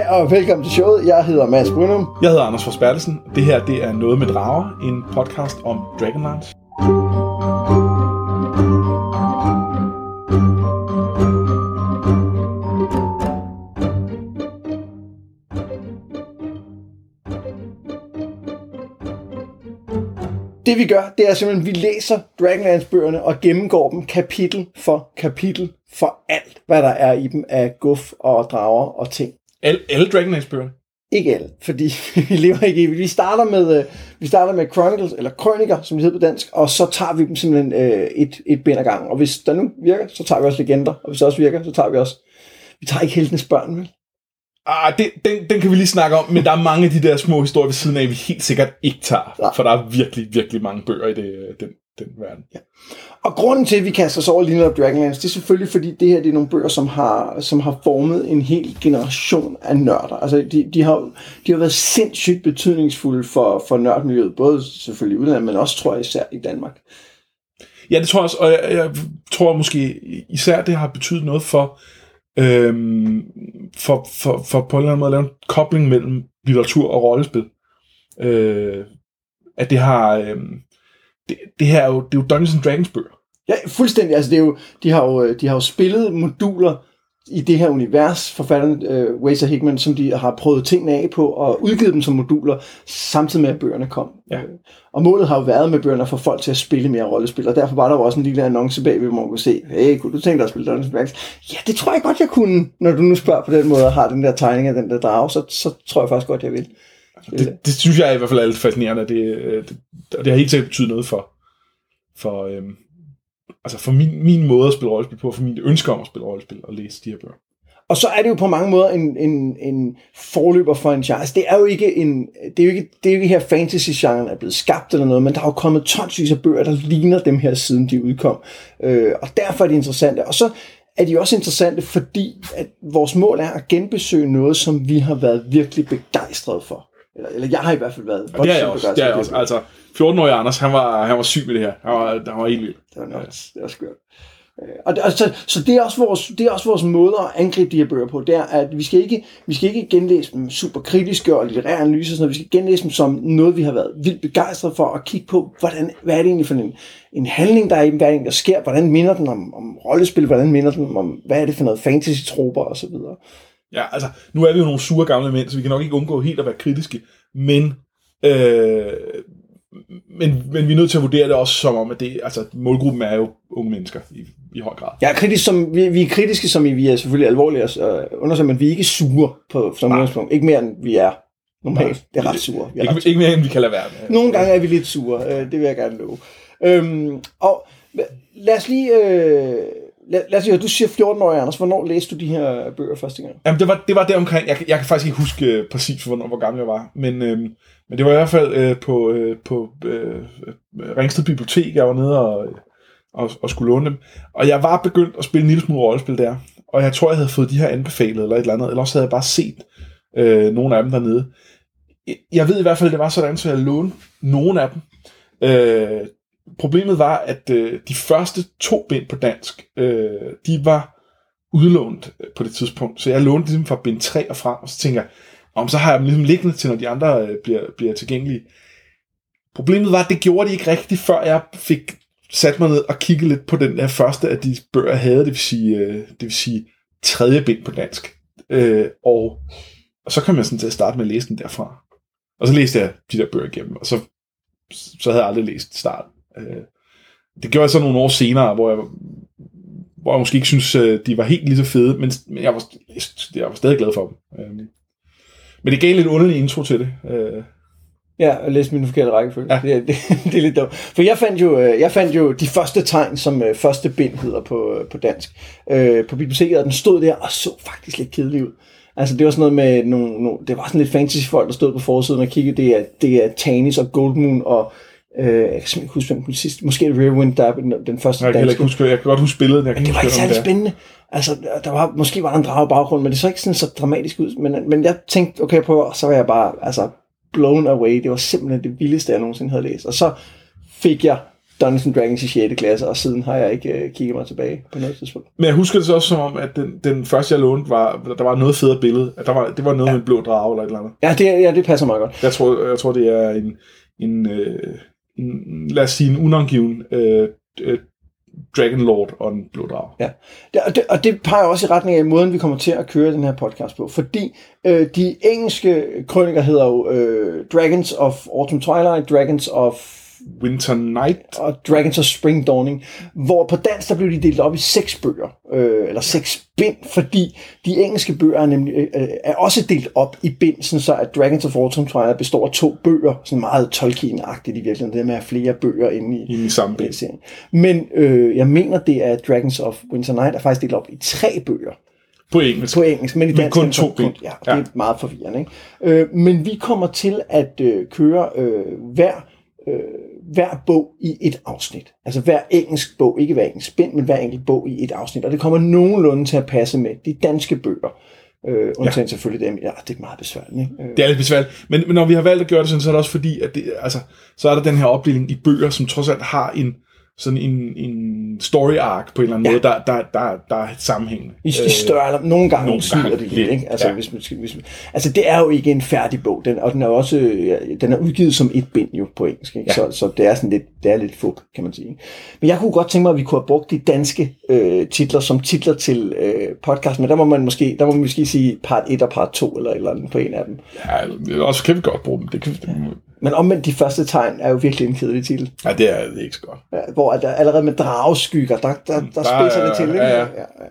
Hej og velkommen til showet. Jeg hedder Mads Brynum. Jeg hedder Anders Forsbertelsen. Det her det er Noget med Drager, en podcast om Dragonlance. Det vi gør, det er simpelthen, at vi læser Dragonlance-bøgerne og gennemgår dem kapitel for kapitel for alt, hvad der er i dem af guf og drager og ting. Alle, alle Dragonlance-bøgerne? Ikke alle, fordi vi lever ikke i. Vi starter med, øh, vi starter med Chronicles, eller Krøniker, som det hedder på dansk, og så tager vi dem simpelthen øh, et, et bind ad gangen. Og hvis der nu virker, så tager vi også legender, og hvis det også virker, så tager vi også... Vi tager ikke heltenes børn, vel? Ah, det, den, den kan vi lige snakke om, men der er mange af de der små historier ved siden af, vi helt sikkert ikke tager. For der er virkelig, virkelig mange bøger i det, øh, den, den verden. Ja. Og grunden til, at vi kaster os over Lined of Dragonlance, det er selvfølgelig, fordi det her det er nogle bøger, som har, som har formet en hel generation af nørder. Altså, de, de, har, de har været sindssygt betydningsfulde for, for nørdmiljøet, både selvfølgelig i udlandet, men også, tror jeg, især i Danmark. ja, det tror jeg også, og jeg, jeg tror måske især, det har betydet noget for, øhm, for, for, for på en eller anden måde at lave en kobling mellem litteratur og rollespil. Øh, at det har... Øhm, det, det her er jo, det er jo Dungeons and Dragons bøger. Ja, fuldstændig. Altså, det er jo, de, har jo, de har jo spillet moduler i det her univers, forfatteren øh, Wazer Hickman, som de har prøvet tingene af på og udgivet dem som moduler, samtidig med at bøgerne kom. Ja. Øh, Og målet har jo været med bøgerne at få folk til at spille mere rollespil, og derfor var der jo også en lille annonce bagved, hvor man kunne se, hey, kunne du tænke dig at spille Dungeons Dragons? Ja, det tror jeg godt, jeg kunne, når du nu spørger på den måde og har den der tegning af den der drage, så, så tror jeg faktisk godt, jeg vil. Altså, det, det synes jeg i hvert fald er lidt fascinerende, øh, og det, det, det har helt sikkert betydet noget for, for, øhm, altså for min, min måde at spille rollespil på, for mine ønske om at spille rollespil og læse de her bøger. Og så er det jo på mange måder en, en, en forløber for en genre. Altså, det er jo ikke en, det er jo ikke, det er jo ikke her fantasy-genren er blevet skabt eller noget, men der har jo kommet tonsvis af bøger, der ligner dem her, siden de udkom. Øh, og derfor er de interessante. Og så er de også interessante, fordi at vores mål er at genbesøge noget, som vi har været virkelig begejstrede for. Eller, eller jeg har i hvert fald været Og det er jeg også. Det er jeg også. Altså, 14-årige Anders, han var, han var syg med det her. Han var, han var helt vild. Det var nok, det var skørt. Øh, Og, det, og så, det, er også vores, det er også vores måde at angribe de her bøger på, det er, at vi skal ikke, vi skal ikke genlæse dem super kritiske og litterære analyser, sådan noget. vi skal genlæse dem som noget, vi har været vildt begejstret for, og kigge på, hvordan, hvad er det egentlig for en, en handling, der er i hvad er det der sker, hvordan minder den om, om rollespil, hvordan minder den om, hvad er det for noget fantasy-troper og så videre. Ja, altså, nu er vi jo nogle sure gamle mænd, så vi kan nok ikke undgå helt at være kritiske, men, øh, men, men vi er nødt til at vurdere det også som om, at det, altså, målgruppen er jo unge mennesker i, i høj grad. Er kritisk som, vi, vi er kritiske, som i, vi er selvfølgelig alvorlige og øh, undersøger, men vi er ikke sure på, som udgangspunkt. Ikke mere, end vi er normalt. Det er ret sure. Vi er ret Ikke, ikke mere, end vi kan lade være med. Nogle gange er vi lidt sure, øh, det vil jeg gerne love. Øhm, og lad os lige... Øh, lad, lad os høre, du siger 14 år, Anders. Hvornår læste du de her bøger første gang? Jamen, det var, det var der omkring, jeg, jeg kan faktisk ikke huske øh, præcis, hvornår, hvor gammel jeg var, men, øh, men det var i hvert fald øh, på, øh, på øh, Ringsted Bibliotek, jeg var nede og, og, og skulle låne dem. Og jeg var begyndt at spille en lille smule rollespil der, og jeg tror, jeg havde fået de her anbefalet, eller et eller andet, eller også havde jeg bare set øh, nogle af dem dernede. Jeg- Jeg ved i hvert fald, at det var sådan, så jeg lånte nogle af dem. Øh, problemet var, at øh, de første to bind på dansk, øh, de var udlånt øh, på det tidspunkt. Så jeg lånte dem fra bind 3 og frem, og så tænker jeg, om så har jeg dem ligesom liggende til, når de andre øh, bliver, bliver tilgængelige. Problemet var, at det gjorde de ikke rigtigt, før jeg fik sat mig ned og kigge lidt på den der første af de bøger, jeg havde, det vil sige, øh, det vil sige tredje bind på dansk. Øh, og, og så kom jeg sådan til at starte med at læse den derfra. Og så læste jeg de der bøger igennem, og så, så havde jeg aldrig læst starten. Øh, det gjorde jeg så nogle år senere, hvor jeg, hvor jeg måske ikke synes, øh, de var helt lige så fede, men, men jeg, var, jeg var stadig glad for dem. Øh, men det gav lidt underlig intro til det. Øh, Ja, og læste min forkerte rækkefølge. Ja. Det, det, det, er lidt dumt. For jeg fandt, jo, øh, jeg fandt jo de første tegn, som øh, første bind hedder på, på dansk, øh, på biblioteket, og den stod der og så faktisk lidt kedelig ud. Altså det var sådan noget med nogle, nogle det var sådan lidt fantasy folk, der stod på forsiden og kiggede. Det er, det er Tanis og Goldmoon og øh, jeg kan ikke huske, hvem den sidste, måske Rearwind, der er den, den første jeg, kan ikke danske. huske, jeg kan godt huske billedet, men jeg kan Det var ikke særlig spændende. Altså, der var, måske var der en drage baggrund, men det så ikke sådan så dramatisk ud. Men, men jeg tænkte, okay, på, så var jeg bare altså, blown away. Det var simpelthen det vildeste, jeg nogensinde havde læst. Og så fik jeg Dungeons Dragons i 6. klasse, og siden har jeg ikke øh, kigget mig tilbage på noget tidspunkt. Men jeg husker det så også som om, at den, den første, jeg lånte, var, der var noget federe billede. At der var, det var noget ja. med en blå drage eller et eller andet. Ja, det, ja, det passer meget godt. Jeg tror, jeg tror det er en, en, øh, en Mm, lad os sige, en unangiven øh, øh, Dragon Lord og en blå drag. Ja, det, og, det, og det peger også i retning af måden, vi kommer til at køre den her podcast på. Fordi øh, de engelske krøniker hedder jo øh, Dragons of Autumn Twilight, Dragons of Winter Night. og Dragons of Spring Dawning, hvor på dansk der blev de delt op i seks bøger, øh, eller seks bind, fordi de engelske bøger er, nemlig, øh, er også delt op i bind, sådan så at Dragons of Autumn Twilight består af to bøger, sådan meget Tolkien-agtigt i virkeligheden, det med at have flere bøger inde i, I samme bind. serien. Men øh, jeg mener, det er Dragons of Winter Night er faktisk delt op i tre bøger På engelsk. på engelsk, men i Men dansk kun er det to bind. Ja, Ja. det er meget forvirrende. Ikke? Øh, men vi kommer til at øh, køre øh, hver, øh, hver bog i et afsnit. Altså hver engelsk bog, ikke hver engelsk bind, men hver enkelt bog i et afsnit. Og det kommer nogenlunde til at passe med de danske bøger. Øh, undtagen ja. selvfølgelig dem. Ja, det er meget besværligt. Ikke? Øh, Det er lidt besværligt. Men, men når vi har valgt at gøre det sådan, så er det også fordi, at det, altså, så er der den her opdeling i bøger, som trods alt har en sådan en, en story arc på en eller anden Ja. måde, der, der, der, der er sammenhængende. I, i større, eller nogle gange nogle smider det lidt, ikke? Altså, ja. hvis man, hvis man, altså, det er jo ikke en færdig bog, den, og den er også ja, den er udgivet som et bind jo på engelsk, ikke? Ja. Så, så det er sådan lidt, det er lidt fup, kan man sige. ikke? Men jeg kunne godt tænke mig, at vi kunne have brugt de danske øh, titler som titler til øh, podcast, men der må man måske, der må man måske sige part 1 og part 2 eller eller andet på en af dem. Ja, også kan vi godt bruge dem. Det kan, ja. Men omvendt, de første tegn er jo virkelig en kedelig titel. ja, det er, det ikke så godt. Ja, hvor at der allerede med drageskygger, der, der, der, der Der spidser er- det til. Ikke? ja, ja. Ja, ja.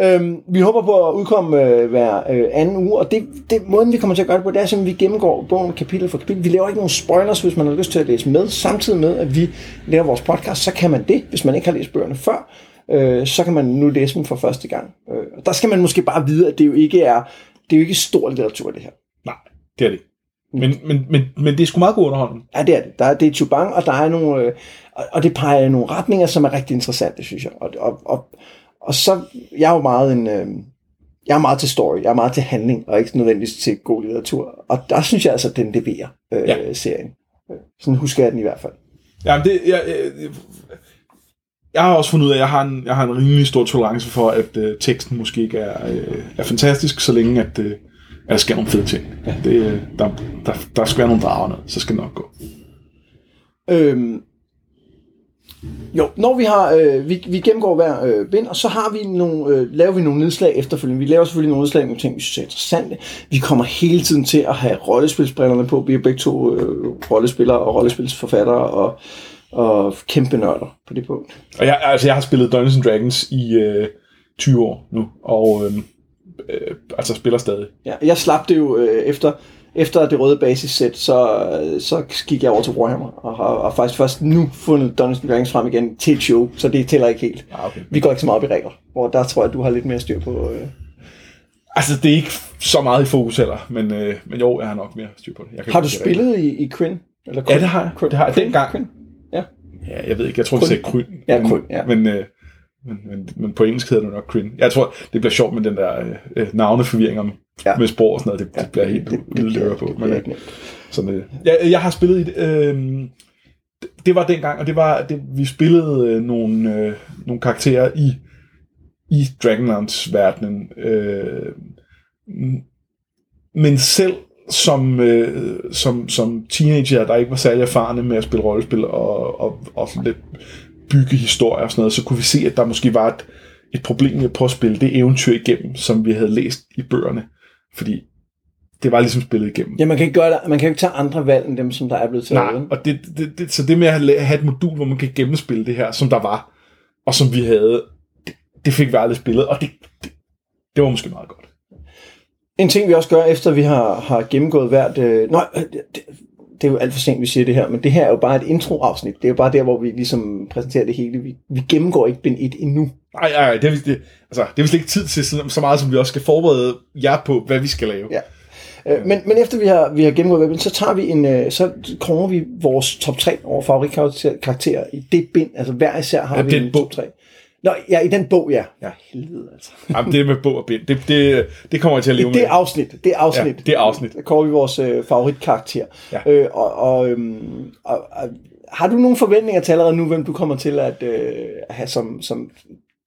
Øhm, vi håber på at udkomme øh, hver øh, anden uge, og det, det måden vi kommer til at gøre det på, det er simpelthen, at vi gennemgår bogen kapitel for kapitel. Vi laver ikke nogen spoilers, hvis man har lyst til at læse med. Samtidig med, at vi laver vores podcast, så kan man det, hvis man ikke har læst bøgerne før. Øh, så kan man nu læse dem for første gang. Øh, og der skal man måske bare vide, at det jo ikke er, det er jo ikke stor litteratur, det her. Nej, det er det ikke. Men, men, men, men det er sgu meget god underholdning. Ja, det er det. Der er, det er Chubang, og der er nogle, øh, og, og det peger i nogle retninger, som er rigtig interessante, synes jeg. Og, og, og, og så, jeg er jo meget en, øh, jeg er meget til story, jeg er meget til handling, og ikke nødvendigvis til god litteratur. Og der synes jeg altså, at den leverer øh, ja. Ja. serien. Sådan husker jeg den i hvert fald. Jamen, det, jeg, jeg, jeg har også fundet ud af, at jeg har en, jeg har en rimelig stor tolerance for, at øh, teksten måske ikke er, øh, er fantastisk, så længe at, øh, der sker nogle fede ting. Ja. Det, øh, der, der, der skal være nogle drager noget, så skal det nok gå. Øhm, jo, når vi har, øh, vi, vi gennemgår hver øh, bind, og så har vi nogle, øh, laver vi nogle nedslag efterfølgende. Vi laver selvfølgelig nogle nedslag, nogle ting, vi synes er interessante. Vi kommer hele tiden til at have rollespilsbrillerne på. Vi er begge to øh, rollespillere og rollespilsforfattere og, og kæmpe nørder på det punkt. Og jeg, altså, jeg har spillet Dungeons and Dragons i øh, 20 år nu, og øh, øh, altså spiller stadig. Ja, jeg slap det jo øh, efter, efter det røde basissæt, så, så gik jeg over til Warhammer, og har, har faktisk først nu fundet Dungeons Dragons frem igen til et show, så det tæller ikke helt. Ah, okay. Vi går ikke så meget op i regler, hvor der tror jeg, at du har lidt mere styr på... Øh, Altså, det er ikke så meget i fokus heller, men, øh, men jo, jeg har nok mere styr på det. Jeg kan har du det spillet i, i Kryn? Eller Ja, det har jeg. Det har jeg dengang. Kryn? Ja. Ja, jeg ved ikke, jeg tror, det Kryn. sagde kryn. Ja, men, kryn, ja. Men, øh, men, men, men på engelsk hedder det nok kryn. Jeg tror, det bliver sjovt med den der øh, øh, navneforvirring om, Ja. ja. med sprog og sådan noget. Det, det bliver helt det, bliver- på. det Men, bliver øh, ikke nemt. sådan, øh, jeg, jeg har spillet i det. Øh, det- det var dengang, og det var, det, vi spillede øh, nogle, øh, nogle karakterer i, i Dragonlance verdenen. Øh, men selv som, øh, som, som teenager, der ikke var særlig erfarne med at spille rollespil og, og, og lidt bygge historier og sådan noget, så kunne vi se, at der måske var et, et problem med at prøve at spille det eventyr igennem, som vi havde læst i bøgerne. Fordi det var ligesom spillet igennem. Ja, man kan ikke gøre det, man kan jo ikke tage andre valg end dem, som der er blevet taget. Nej, og det, det, det, så det med at have have et modul, hvor man kan gennemspille det her, som der var, og som vi havde, det, det fik vi aldrig spillet, og det, det, det var måske meget godt. En ting, vi også gør, efter vi har, har gennemgået hvert... Øh, nej, øh, det, det er jo alt for sent, vi siger det her, men det her er jo bare et introafsnit. Det er jo bare der, hvor vi ligesom præsenterer det hele. Vi, vi gennemgår ikke bind 1 endnu. Nej, nej, det er, det, altså, det er vist ikke tid til så så meget, som vi også skal forberede jer på, hvad vi skal lave. Ja. Øh, men, men efter vi har, vi har gennemgået bind, så tager vi en, øh, så kommer vi vores top 3 over favoritkarakterer i det bind. Altså hver især har Ja, vi en bog. top 3. Nå, ja, i den bog, ja. Ja. Helvede, altså. Jamen, det med bog og bind, det, det, det kommer jeg til at leve I det med. afsnit, det afsnit, Ja, det afsnit. der kommer vi vores øh, favoritkarakter. Ja. Øh, og, og, øhm, og, og, har du nogle forventninger til allerede nu, hvem du kommer til at øh, have som, som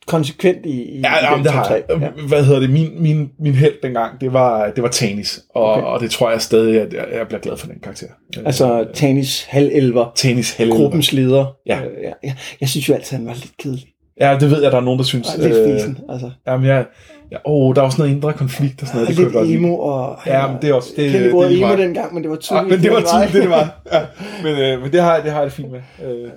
konsekvent i, i, Ja, jamen, det har. Ja. Hvad hedder det? Min, min, min held dengang, det var, det var Tanis. Og, Okay. og det tror jeg stadig, at jeg, jeg bliver glad for den karakter. Altså Tanis halvelver, Tanis held. gruppens leder. Ja. Øh, ja. Jeg, jeg synes jo altid, han var lidt kedelig. Ja, det ved jeg, der er nogen, der synes. Og lidt fisen, altså. jamen, jeg, ja, åh, der var sådan noget indre konflikt og sådan noget. Og det lidt emo. Og, Ja, men det er også- det- jeg kendte det er ordet emo dengang, men det var Ja, tydeligt. men det var tydeligt, det det var. Ja. Men, øh, men det har, det har jeg det fint med. Øh, Ja,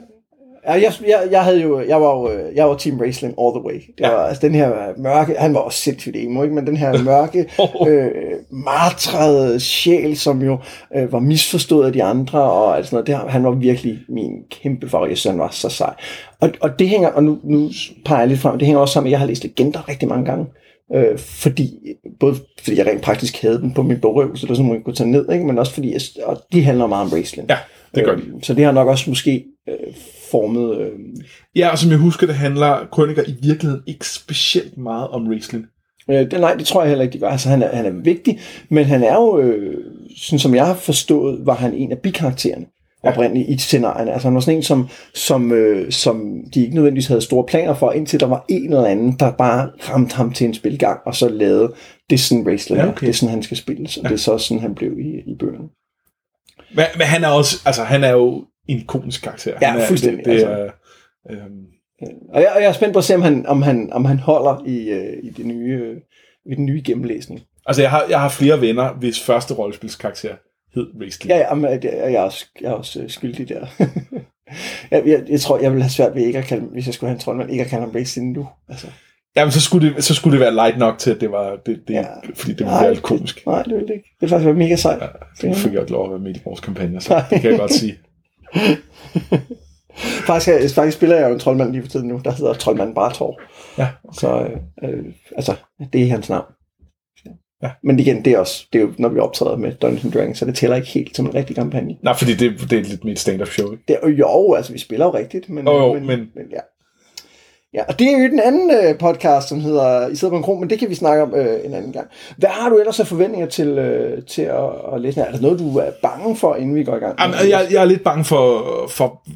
jeg, jeg, jeg, havde jo, jeg var jo, øh, jeg var Team Wrestling all the way. Det Ja. var altså den her mørke, han var også sindssygt emo, ikke? men den her mørke, øh, martrede sjæl, som jo øh, var misforstået af de andre, og alt sådan noget, det, han var virkelig min kæmpe favorit, synes, han var så sej. Og, og det hænger, og nu, nu peger jeg lidt frem, det hænger også sammen med, at jeg har læst legender rigtig mange gange. Øh, fordi, både fordi jeg rent praktisk havde dem på min bogrev, så det var sådan, man kunne tage ned, ikke? men også fordi, jeg, og de handler meget om wrestling. ja, det gør de. Øh, Så det har nok også måske øh, formet... Øh, Ja, og som jeg husker, det handler Krøniker i virkeligheden ikke specielt meget om wrestling. øh, det, nej, det tror jeg heller ikke, de gør. Altså, han er, han er vigtig, men han er jo, øh, sådan som jeg har forstået, var han en af bikaraktererne Ja. oprindeligt i scenarierne. Altså han var sådan en, som, som, øh, som de ikke nødvendigvis havde store planer for, indtil der var en eller anden, der bare ramte ham til en spilgang, og så lavede det er sådan wrestling, Ja, okay. det er sådan, han skal spille. Så ja. det er så sådan, han blev i, i bøgerne. Men, men han er også, altså han er jo en ikonisk karakter. Ja, han er, fuldstændig, Det, det altså. er, øhm, Og jeg, og jeg er spændt på at se, om han, om han, om han holder i, øh, i, det nye, øh, i den nye gennemlæsning. altså jeg har, jeg har flere venner, hvis første rollespilskarakter hed wrestling. Ja, ja, men jeg, jeg, er også, jeg er også øh, skyldig der. jeg, jeg, jeg, tror, jeg ville have svært ved ikke at kalde hvis jeg skulle have en troldmand, ikke at kalde ham racing nu. Altså, Jamen, så skulle, det, så skulle det være light nok til, at det var, det, det, Ja. fordi det Nej, var lidt komisk. nej, det ville det ikke. Det ville faktisk være mega sejt. Ja, det fik jeg ikke lov at være med i vores kampagne, så det kan jeg godt sige. Faktisk, faktisk spiller jeg jo en troldmand lige for tiden nu, der hedder Troldmand Bartor. Ja, Så øh, altså, det er hans navn. Ja. Men igen, det er også, det er jo, når vi optræder med Dungeons Dragons, så det tæller ikke helt som en rigtig kampagne. Nej, fordi det, det er lidt et stand-up show, ikke? Det jo, altså vi spiller jo rigtigt, men, Jo, jo, men, men- men ja. Ja, og det er jo den anden øh, podcast, som hedder I sidder på en kron, men det kan vi snakke om øh, en anden gang. Hvad har du ellers af forventninger til, øh, til at, at læse? Er der noget, du er bange for, inden vi går i gang? Jamen, jeg, jeg er lidt bange for, for...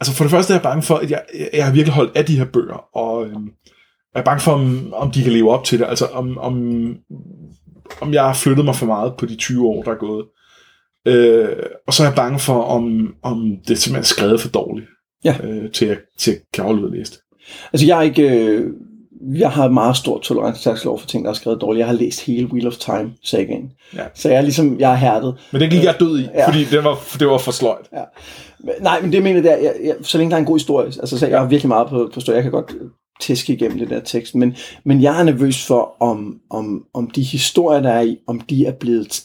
Altså for det første er jeg bange for, at jeg, jeg har virkelig holdt af de her bøger, og øhm, jeg er bange for, om, om de kan leve op til det. Altså om, om, om jeg har flyttet mig for meget på de 20 år, der er gået. Øh, og så er jeg bange for, om, om det simpelthen er skrevet for dårligt, Ja. øh, til, at, til at kan læse det. Altså, jeg er ikke... Øh, jeg har meget stor tolerance over for ting, der er skrevet dårligt. Jeg har læst hele Wheel of Time sagaen. Ja. Så jeg er ligesom, jeg er hærdet. Men det gik jeg død i, Ja. ja. fordi det var, det var for sløjt. Men- Nej, men det jeg mener er, jeg, jeg, så længe der er en god historie, altså så jeg har virkelig meget på, på stå, jeg kan godt tæske igennem det der tekst, men, men jeg er nervøs for, om, om, om de historier, der er i, om de er blevet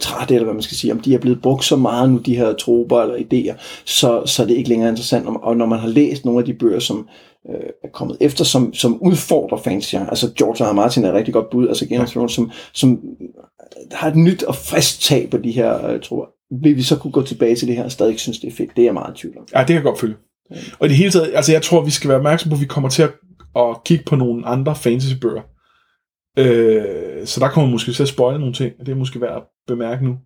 trætte, eller hvad man skal sige, om de er blevet brugt så meget nu, de her troper eller idéer, så, så det er ikke længere interessant. Og- Og når man har læst nogle af de bøger, som øh, er kommet efter, som, som udfordrer ja. altså George R. R. Martin er et rigtig godt bud, altså Game of Thrones, som, som har et nyt og frisk tag på de her øh, troper. Vil vi så kunne gå tilbage til det her og stadig synes, det er fedt? Det er jeg meget i tvivl om. Ja, det kan jeg godt følge. Og i det hele taget, altså jeg tror, vi skal være opmærksom på, at vi kommer til at, at kigge på nogle andre fantasybøger. Øh, så der kommer måske til at spoile nogle ting, og det er måske værd bemærke nu.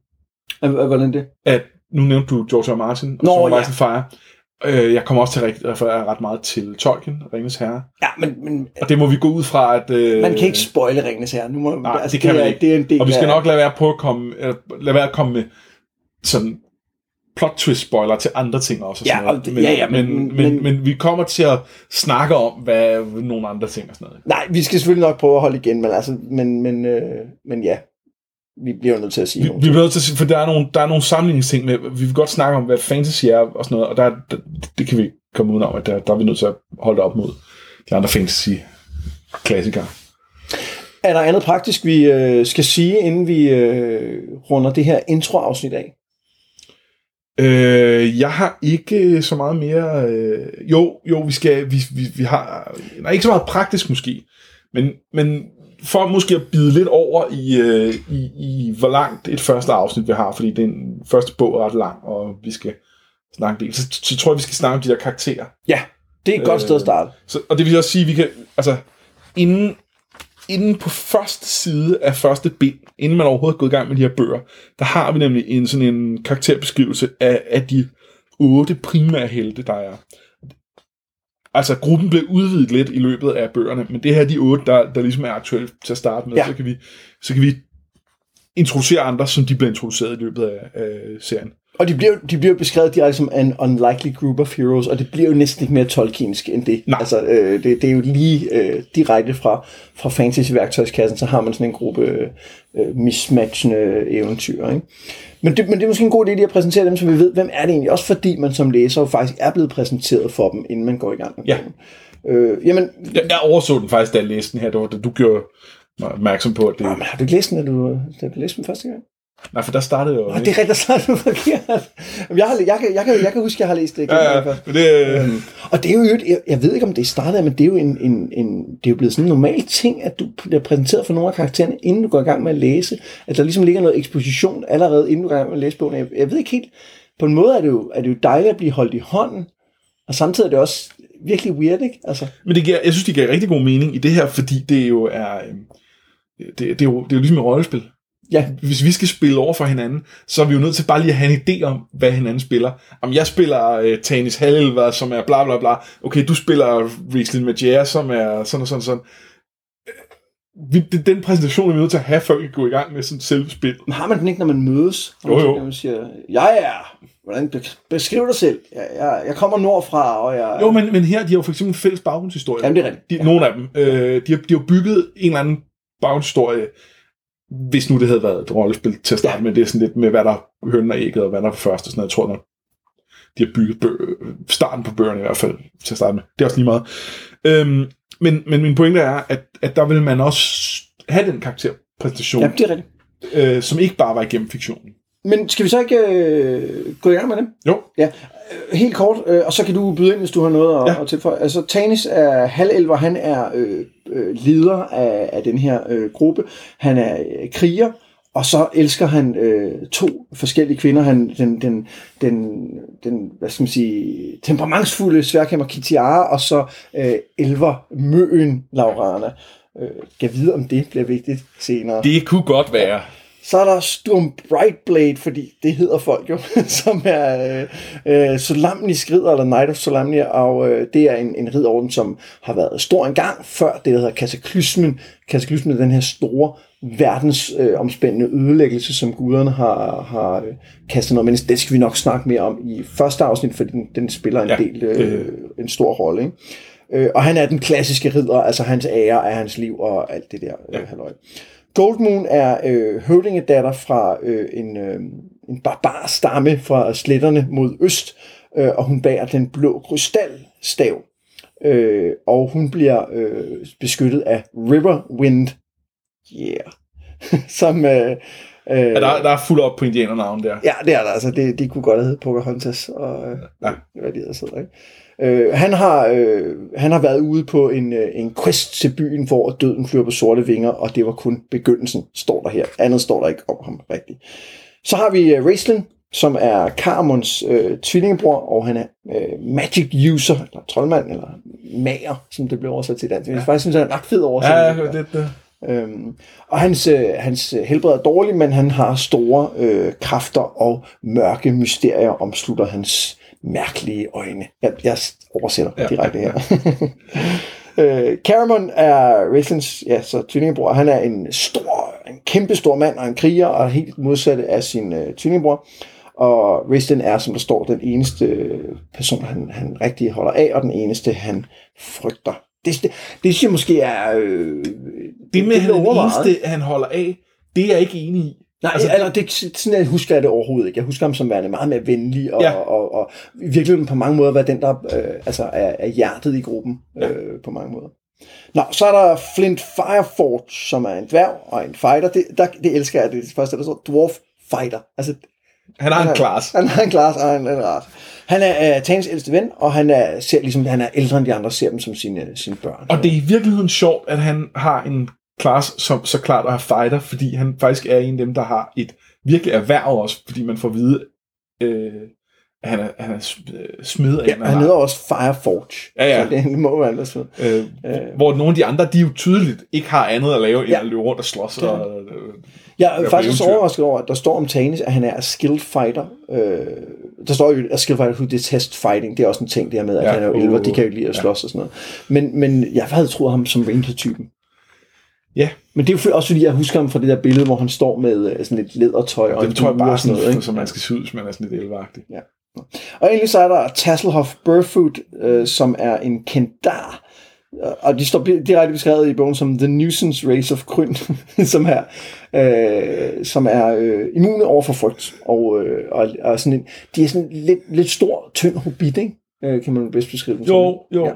Hvordan det? At nu nævnte du George R. Martin og Nå, Song of ja. Fire. Øh, jeg kommer også til at referere ret meget til Tolkien, Ringens Herre. Ja, men, men Og det må vi gå ud fra, at... Øh, man kan ikke spoile Ringens her. Nu må, Nej, det kan man er, ikke. Det er en del Og vi skal af- nok lade være på at komme, eller lade være at komme med sådan plot twist spoiler til andre ting også. og Ja, sådan noget. og det- men, ja, ja, men- men, men, men- men, men, vi kommer til at snakke om, hvad nogle andre ting og sådan noget. Nej, vi skal selvfølgelig nok prøve at holde igen, men, altså, men, men, øh, men ja, vi bliver nødt til at sige Vi, noget. vi bliver nødt til at sige, for der er nogle, der er nogle sammenligningsting med, vi vil godt snakke om, hvad fantasy er og sådan noget, og der, der det kan vi ikke komme ud om, at der, der er vi nødt til at holde op mod de andre fantasy-klassikere. Er der andet praktisk, vi øh, skal sige, inden vi øh, runder det her introafsnit af? Øh, jeg har ikke så meget mere... Øh, jo, jo, vi skal... Vi, vi, vi har... Nej, ikke så meget praktisk måske, men, men for måske at bide lidt over i, øh, i, i, hvor langt et første afsnit vi har, fordi den første bog er ret lang, og vi skal snakke det. Så, så tror jeg, vi skal snakke om de der karakterer. Ja, det er et godt Øh, sted at starte. Så, og det vil også sige, at vi kan, altså, inden, inden på første side af første bind, inden man overhovedet er gået i gang med de her bøger, der har vi nemlig en sådan en karakterbeskrivelse af, af de otte primære helte, der er. Altså, gruppen blev udvidet lidt i løbet af bøgerne, men det her er de otte, der, der ligesom er aktuelle til at starte med. Ja. Så, kan vi, så kan vi introducere andre, som de bliver introduceret i løbet af, af serien. Og de bliver, de bliver beskrevet direkte som an unlikely group of heroes, og det bliver jo næsten ikke mere tolkiensk end det. Nej. Altså, øh, det, det er jo lige øh, direkte fra, fra fantasy-værktøjskassen, så har man sådan en gruppe øh, mismatchende eventyr. Ikke? Men, det, men det er måske en god idé at præsentere dem, så vi ved, hvem er det egentlig? Også fordi man som læser jo faktisk er blevet præsenteret for dem, inden man går i gang med Ja. bogen. Øh, jamen, Jeg, jeg overså den faktisk, da jeg læste den her. Da du gjorde mig opmærksom på, at det... jamen, har du læst den, da du, da du læste den første gang? Nej, for der startede jeg jo... Nå, det er rigtigt, der startede forkert. Jeg, har, jeg, kan, jeg, kan, jeg kan huske, at jeg har læst det. igen. Ja, ja, det, øh, Og det er jo, jeg, jeg ved ikke, om det startede, men det er jo, en, en, en, det er jo blevet sådan en normal ting, at du bliver præsenteret for nogle af karaktererne, inden du går i gang med at læse. At der ligesom ligger noget eksposition allerede, inden du går i gang med at læse bogen. Jeg, jeg ved ikke helt, på en måde er det, jo, er det jo dejligt at blive holdt i hånden, og samtidig er det også virkelig weird, ikke? Altså, Men det giver, jeg synes, det giver rigtig god mening i det her, fordi det jo er... øh, Det, det, er, jo, det er jo ligesom et rollespil. Ja, Hvis vi skal spille over for hinanden, så er vi jo nødt til bare lige at have en idé om, hvad hinanden spiller. Om jeg spiller uh, Tanis Halva, som er bla bla bla. Okay, du spiller Riesling Magia, som er sådan og sådan og sådan. Øh, Vi, det, den præsentation er vi nødt til at have, før vi gå i gang med sådan selve spil. men har man den ikke, når man mødes? Jo, man, jo. Man siger, jeg er, hvordan, be- beskriv dig selv. Jeg, jeg, jeg kommer nordfra, og jeg... Jo, men, men her, de har jo for eksempel en fælles baggrundshistorie. Jamen, det er rigtigt. De, Nogle af dem. Øh, de, har, de har bygget en eller anden baggrundshistorie, hvis nu det havde været et rollespil til at starte Ja. med. Det er sådan lidt med, hvad der er hønnen og ægget, og hvad der er først og sådan noget. Jeg tror, når de har bygget bø- starten på bøgerne i hvert fald til at starte med. Det er også lige meget. Øhm, men, men min pointe er, at, at der vil man også have den karakterpræsentation, ja, det er rigtigt. øh, som ikke bare var igennem fiktionen. Men skal vi så ikke øh, gå i gang med dem? Jo, Ja, helt kort, øh, og så kan du byde ind, hvis du har noget at, ja. at tilføje. Altså, Tanis er halvelver, han er øh, øh, leder af, af den her øh, gruppe. Han er øh, kriger, og så elsker han øh, to forskellige kvinder. Han, den, den, den, den, hvad skal man sige, temperamentsfulde sværkæmper Kitiara, og så øh, elver Møen Laurana. Øh, kan vide, om det bliver vigtigt senere. det kunne godt være. Så er der Sturm Brightblade, fordi det hedder folk jo, som er øh, øh, Solamni skrider, eller Knight of Solamnia, og øh, det er en, en ridderorden, som har været stor engang før det, der hedder Kataklysmen. Kataklysmen er den her store verdensomspændende øh, ødelæggelse, som guderne har, har øh, kastet noget, men det skal vi nok snakke mere om i første afsnit, fordi den, den spiller en Ja, ja, del, øh, en stor rolle. Ikke? Øh, og han er den klassiske ridder, altså hans ære er hans liv og alt det der øh, halløj. Goldmoon er øh, høvdingedatter fra øh, en, øh, en barbar stamme fra sletterne mod øst, øh, og hun bærer den blå krystalstav. Øh, og hun bliver øh, beskyttet af Riverwind. Yeah. Som... Øh, øh, Ja, der, der er fuld op på indianernavn der. Ja, det er der. Altså, det, de kunne godt have heddet Pocahontas og øh, Ja. ja. hvad de hedder ikke? Øh, han, har, øh, han har været ude på en, øh, en quest til byen, hvor døden flyver på sorte vinger, og det var kun begyndelsen, står der her. Andet står der ikke om ham rigtigt. Så har vi øh, Raistlin, som er Caramons øh, tvillingebror, og han er øh, magic user, eller troldmand, eller mager, som det bliver oversat til dansk. Jeg faktisk synes, han er ret fed Ja, oversættelse. det, det. Øhm, og hans, øh, hans helbred er dårligt, men han har store øh, kræfter og mørke mysterier omslutter hans mærkelige øjne. Jeg, jeg oversætter Ja, direkte her. øh, Caramon er Raislins ja, så tvillingebror. Han er en stor, en kæmpe stor mand og en kriger, og helt modsatte af sin øh, tvillingebror. Og Raislin er, som der står, den eneste øh, person, han, han rigtig holder af, og den eneste, han frygter. Det, det, det synes jeg måske er... Øh, Det med, at han er den eneste, han holder af, det er jeg ikke enig i. Nej, Altså, altså, det, sådan jeg husker jeg det overhovedet ikke. Jeg husker ham som værende meget mere venlig, og, Ja. og, og, og i virkeligheden på mange måder være den, der øh, altså er, er hjertet i gruppen Ja. øh, på mange måder. Nå, så er der Flint Fireforge, som er en dværg og en fighter. Det, der, det elsker jeg, det er det første, der står Dwarf Fighter. Altså, Han har en han er- klasse. Han har en klasse og en, en ret. Han er uh, Tans ældste ven, og han er, ser, ligesom, han er ældre end de andre, ser dem som sine, sine børn. Og det er i virkeligheden sjovt, at han har en klasse, som så klart er fighter, fordi han faktisk er en af dem, der har et virkelig erhverv også, fordi man får at vide, øh, at han er, han er øh, smed af, ja, en han hedder også Fireforge. Ja, ja. Så det må være sådan. øh, hvor, hvor nogle af de andre, de jo tydeligt ikke har andet at lave, end Ja. at løbe rundt og slås. Det er Og, øh, Jeg er faktisk eventyr. overrasket over, at der står om Tanis, at han er skilled fighter. Øh, der står jo, at Skillfighter who detest fighting, det er også en ting, det her med, at Ja, ja, han er jo uh, elver, de kan jo lide at ja. slås og sådan noget. Men, men jeg havde troet ham som Ranger-typen. Ja. Men det er jo også fordi, jeg husker ham fra det der billede, hvor han står med øh, sådan lidt lædertøj og Det en tror jeg bare sådan noget. Ikke? som man skal se ud, hvis man er sådan lidt elvagtig. Og endelig så er der Tasselhoff Burfoot, øh, som er en kendar. Og de står direkte beskrevet i bogen som The Nuisance Race of Kryn, som er, øh, som er øh, immune over for frygt. Og, øh, og, og sådan en, de er sådan lidt, lidt stor, tynd hobbit, ikke? Øh, kan man bedst beskrive dem. Jo, jo. Ja.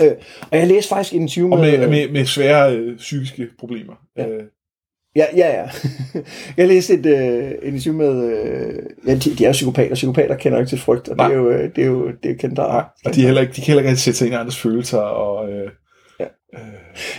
Øh, og jeg læste faktisk et interview Og med... med, med, med svære øh, psykiske problemer. Ja. Øh, Ja, ja, ja. jeg læste et, øh, et interview med... Øh, ja, de, de er jo psykopater. Psykopater kender ikke til frygt, og det er jo, øh, det er jo det er jo kendar. nej, og de, er heller ikke, de kan heller ikke sætte sig ind i andres følelser. Og, øh, Ja. øh,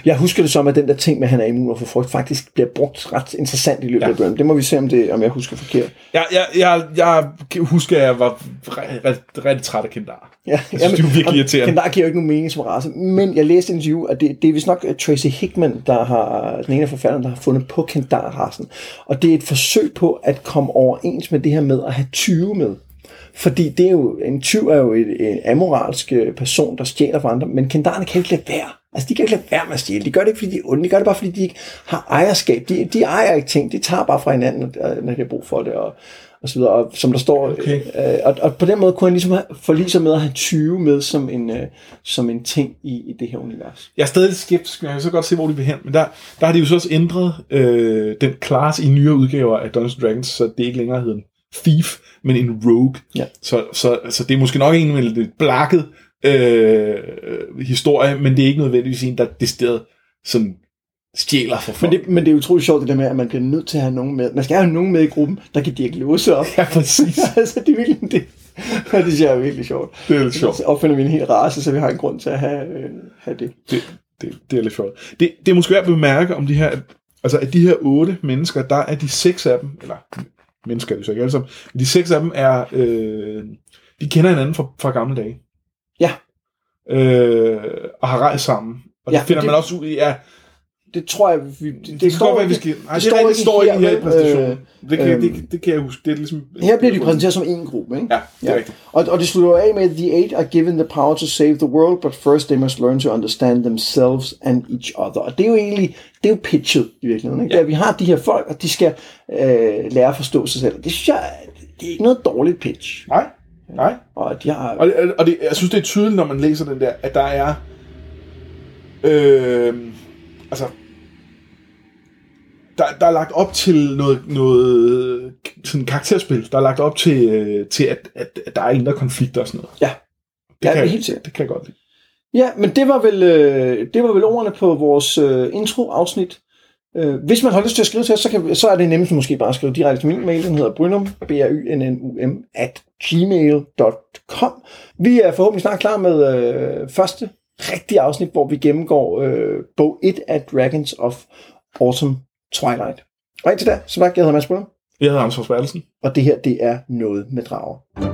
Jeg husker det som, at den der ting med, at han er immun over for frygt, faktisk bliver brugt ret interessant i løbet Ja. af bøgen. Det må vi se, om, det, om jeg husker forkert. jeg, jeg, jeg, jeg husker, at jeg var rigtig, rigtig, træt af Kendar. Ja, synes, det er virkelig irriterende. Kendar giver jo ikke nogen mening som race, men jeg læste et interview, og det, det er vist nok øh, Tracy Hickman, der har, den ene af forfatterne, der har fundet på Kendar-rasen. Og det er et forsøg på at komme overens med det her med at have 20 med. Fordi det er jo, en tyv er jo et, en amoralsk øh, person, der stjæler fra andre, men kendarerne kan jo ikke lade være. Altså, de kan ikke lade være med at stjæle. De gør det ikke, fordi de er onde. De gør det bare, fordi de ikke har ejerskab. De, de ejer ikke ting. De tager bare fra hinanden, når- de har brug for det, og, og så videre. Og som der står, Okay. øh, og, og, på den måde kunne han ligesom forlige sig med at have 20 med som en, øh, som en ting i, i det her univers. Jeg er stadig lidt skeptisk, men jeg kan så godt se, hvor de vil hen. Men der, der har de jo så også ændret øh, den class i nyere udgaver af Dungeons Dragons, så det ikke længere hedder en thief, men en rogue. Ja. Så, så, så det er måske nok en med lidt blakket øh, historie, men det er ikke nødvendigvis en, der decideret sådan stjæler for folk. Men det, men det er utroligt sjovt det der med, at man bliver nødt til at have nogen med. Man skal have nogen med i gruppen, der kan diagnose op. Ja, præcis. altså, det er virkelig det. Og det synes jeg er virkelig sjovt. Det er lidt sjovt. Så opfinder vi en hel race, så vi har en grund til at have, øh, have det. Det, det, det er lidt sjovt. Det, det er måske værd at bemærke om de her, altså af de her otte mennesker, der er de seks af dem, eller mennesker er det så ikke alle sammen, men de seks af dem er, øh, de kender hinanden fra, fra gamle dage. Øh, og har rejst sammen. Og Ja, det finder det- man også ud i, ja, Det tror jeg, vi, det, det, det kan godt være, vi skal... Nej, det, står det, det ikke står ikke her i vel? præsentationen. Øh, det, kan, øhm, det, det, kan jeg huske. Det er ligesom... Her bliver de præsenteret som en gruppe, ikke? Ja, det er Ja. rigtigt. Og, og det slutter af med, The eight are given the power to save the world, but first they must learn to understand themselves and each other. Og det er jo egentlig, det er jo pitchet i virkeligheden. Ikke? Ja. Ja. Vi har de her folk, og de skal øh, lære at forstå sig selv. Det synes jeg, det er ikke noget dårligt pitch. Nej, nej. Og de har... Og, det, og det, jeg synes, det er tydeligt, når man læser den der, at der er... Øh, altså... Der, der er lagt op til noget, noget sådan karakterspil. Der er lagt op til, øh, til at, at, at der er indre konflikter og sådan noget. Ja. Det, Ja, kan, det er helt sikkert. det kan jeg godt lide. Ja, men det var vel, øh, det var vel ordene på vores øh, intro-afsnit. Øh, hvis man har lyst til at skrive til os, så, kan, så er det nemmest måske bare at skrive direkte til min mail. Den hedder brynum, b r y n n u m at gmail.com. Vi er forhåbentlig snart klar med øh, første rigtige afsnit, hvor vi gennemgår øh, bog 1 af Dragons of Autumn Twilight. Og indtil da, så var jeg, jeg hedder Mads Brynum, Jeg hedder Anders Bertelsen. og det her, det er noget med drager.